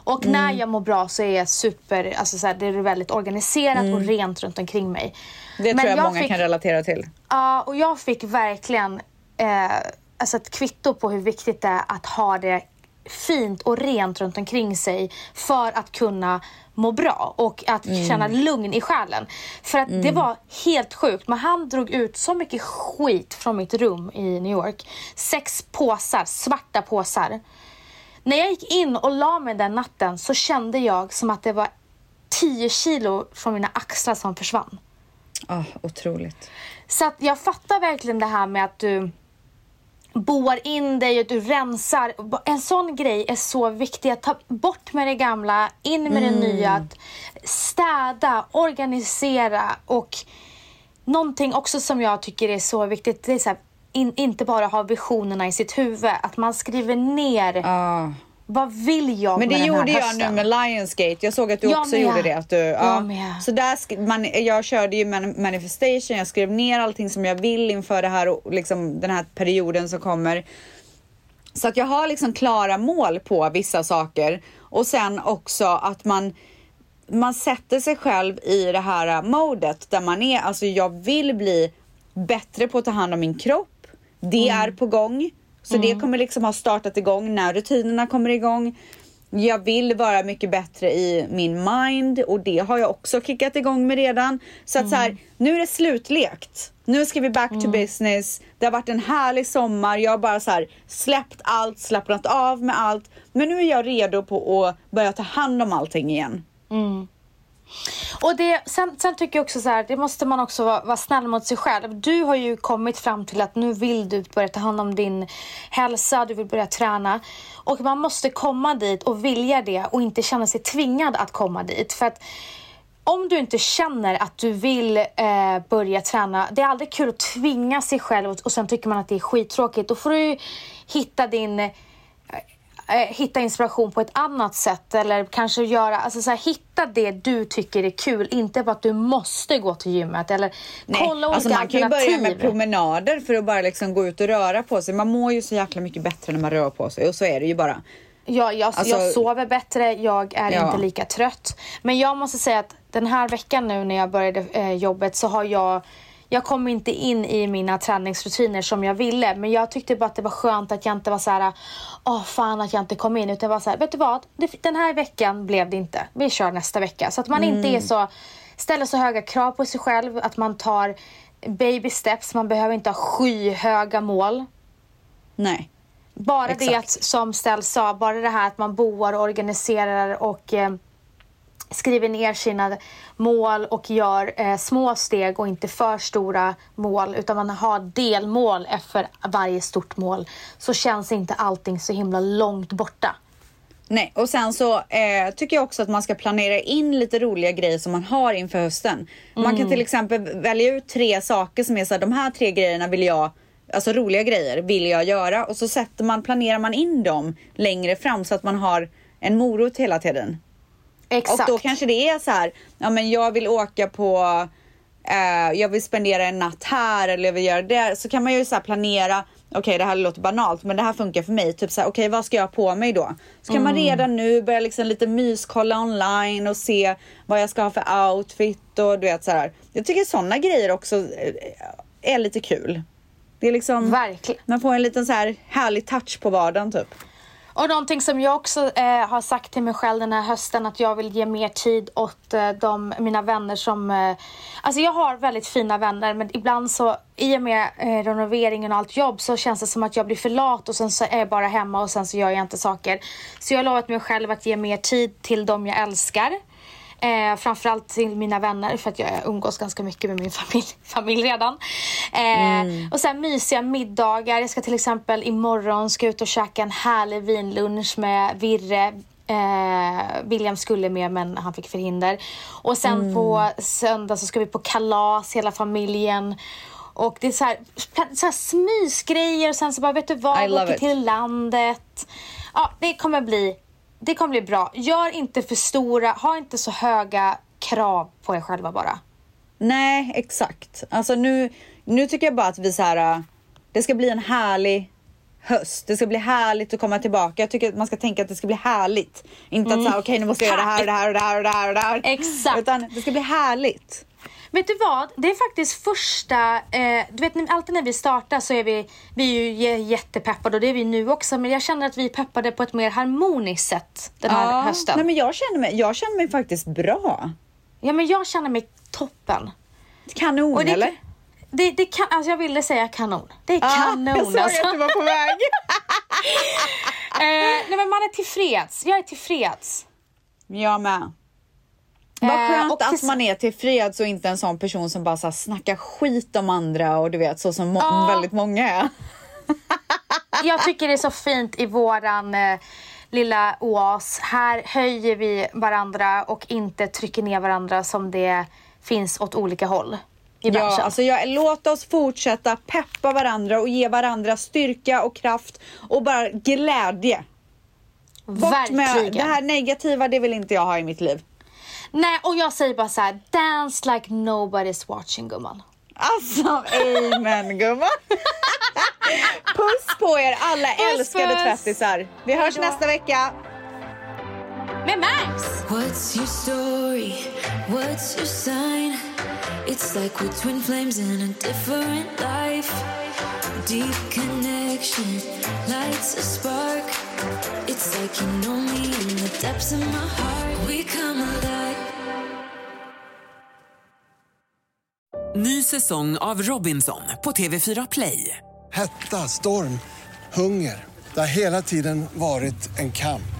Och när jag mår bra så är jag super, alltså så här, det är väldigt organiserat och rent runt omkring mig. Mm. Det Men tror jag, många fick- kan relatera till. Ja, och jag fick verkligen eh, alltså ett kvitto på hur viktigt det är att ha det fint och rent runt omkring sig för att kunna må bra och att känna lugn i själen. För att det var helt sjukt. Men han drog ut så mycket skit från mitt rum i New York. Sex påsar, svarta påsar. När jag gick in och la mig den natten så kände jag som att det var 10 kilo från mina axlar som försvann. Oh, otroligt. Så att jag fattar verkligen det här med att du boar in dig och du rensar. En sån grej är så viktig. Att ta bort med det gamla, in med det nya. Att städa, organisera och någonting också som jag tycker är så viktigt. Det är så här, in, inte bara ha visionerna i sitt huvud. Att man skriver ner Ja. vad vill jag Men det med den här gjorde jag hösten? nu med Lionsgate. Jag såg att du Jag också med. gjorde det. Att du, ja. Jag. Så där, man, jag körde ju man, manifestation, jag skrev ner allting som jag vill inför det här, och liksom, den här perioden som kommer. Så att jag har liksom klara mål på vissa saker. Och sen också att man, man sätter sig själv i det här modet där man är, alltså jag vill bli bättre på att ta hand om min kropp. Det är på gång. Så det kommer liksom ha startat igång när rutinerna kommer igång. Jag vill vara mycket bättre i min mind och det har jag också kickat igång med redan. Så att så här, nu är det slutlekt. Nu ska vi back to business. Det har varit en härlig sommar. Jag har bara så här släppt allt, slappnat av med allt. Men nu är jag redo på att börja ta hand om allting igen. Och det, sen, sen tycker jag också så här, det måste man också vara, vara snäll mot sig själv. Du har ju kommit fram till att nu vill du börja ta hand om din hälsa, du vill börja träna. Och man måste komma dit och vilja det och inte känna sig tvingad att komma dit. För att om du inte känner att du vill eh, börja träna, det är aldrig kul att tvinga sig själv och, och sen tycker man att det är skittråkigt. Då får du ju hitta din eh, hitta inspiration på ett annat sätt eller kanske göra, alltså så här, hitta det du tycker är kul, inte bara att du måste gå till gymmet eller kolla olika alltså man kan ju börja med promenader för att bara liksom gå ut och röra på sig. Man mår ju så jäkla mycket bättre när man rör på sig och så är det ju bara. Ja, jag, Alltså- jag sover bättre, jag är Ja. inte lika trött. Men jag måste säga att den här veckan nu när jag började eh, jobbet så har jag jag kom inte in i mina träningsrutiner som jag ville. Men jag tyckte bara att det var skönt att jag inte var så här. Åh fan att jag inte kom in. Utan jag var så här, vet du vad? Det, den här veckan blev det inte. Vi kör nästa vecka. Så att man inte är så, ställer så höga krav på sig själv. Att man tar baby steps. Man behöver inte ha skyhöga mål. Nej. Bara det Exakt. att, som Stell sa, bara det här att man boar och organiserar och eh, skriver ner sina mål och gör eh, små steg och inte för stora mål utan man har delmål efter varje stort mål så känns inte allting så himla långt borta. Nej, och sen så eh, tycker jag också att man ska planera in lite roliga grejer som man har inför hösten. Man kan till exempel välja ut tre saker som är så här, de här tre grejerna vill jag, alltså roliga grejer vill jag göra och så sätter man, planerar man in dem längre fram så att man har en morot hela tiden. Exakt. Och då kanske det är så här, ja men jag vill åka på, eh, jag vill spendera en natt här eller jag vill göra det. Så kan man ju så planera, okej det här låter banalt men det här funkar för mig. Typ så här, okej vad ska jag ha på mig då? Så kan man redan nu börja liksom lite myskolla online och se vad jag ska ha för outfit och du vet så här. Jag tycker sådana grejer också eh, är lite kul. Det är liksom, Verkligen. man får en liten så här härlig touch på vardagen typ. Och någonting som jag också eh, har sagt till mig själv den här hösten att jag vill ge mer tid åt eh, de, mina vänner som... Eh, alltså jag har väldigt fina vänner men ibland så i och med eh, renoveringen och allt jobb så känns det som att jag blir för lat och sen så är jag bara hemma och sen så gör jag inte saker. Så jag har lovat mig själv att ge mer tid till dem jag älskar. Eh, framförallt till mina vänner för att jag umgås ganska mycket med min familj, familj redan. Eh, Och sen mysiga middagar. Jag ska till exempel imorgon ska ut och käka en härlig vinlunch med Virre. Eh, William skulle med men han fick förhinder. Och sen på söndag så ska vi på kalas hela familjen. Och det är så här, så här smysgrejer och sen så bara vet du vad, åker till landet. Ja, det kommer bli Det kommer bli bra. Gör inte för stora, ha inte så höga krav på er själva bara. Nej, exakt. Alltså nu, nu tycker jag bara att vi så här. äh, Det ska bli en härlig höst. Det ska bli härligt att komma tillbaka. Jag tycker att man ska tänka att det ska bli härligt. Inte att så här, okej nu måste jag göra det här och det här och det här och det här och det här. Exakt. Utan det ska bli härligt. Vet du vad? Det är faktiskt första... Eh, du vet, alltid när vi startar så är vi, vi är ju jä- jättepeppade och det är vi nu också. Men jag känner att vi är peppade på ett mer harmoniskt sätt den här hösten. Nej, men jag känner mig, jag känner mig faktiskt bra. Ja, men jag känner mig toppen. Kanon det, eller? Det, det kan, alltså jag ville säga kanon. Det är Ja, kanon jag såg alltså. att du var på väg. eh, nej men man är tillfreds. Jag är tillfreds. Jag med. Vad Eh, skönt och att man är tillfreds och inte en sån person som bara så här snackar skit om andra och du vet så som må- väldigt många är. Jag tycker det är så fint i våran eh, lilla oas. Här höjer vi varandra och inte trycker ner varandra som det finns åt olika håll i branschen. Ja, alltså jag, låt oss fortsätta peppa varandra och ge varandra styrka och kraft och bara glädje. Bort med Verkligen. det här negativa, det vill inte jag ha i mitt liv. Nej, och jag säger bara så här: dance like nobody's watching gumman. Alltså, amen gumman. Puss på er alla Puss, älskade puss. tvättisar. Vi hörs nästa vecka. Med Max! What's your story? What's your sign? It's like we're twin flames in a different life. Deep connection lights a spark. It's like you know me in the depths of my heart. We come alive. Ny säsong av Robinson på TV4 Play. Hetta, storm, hunger. Det har hela tiden varit en kamp.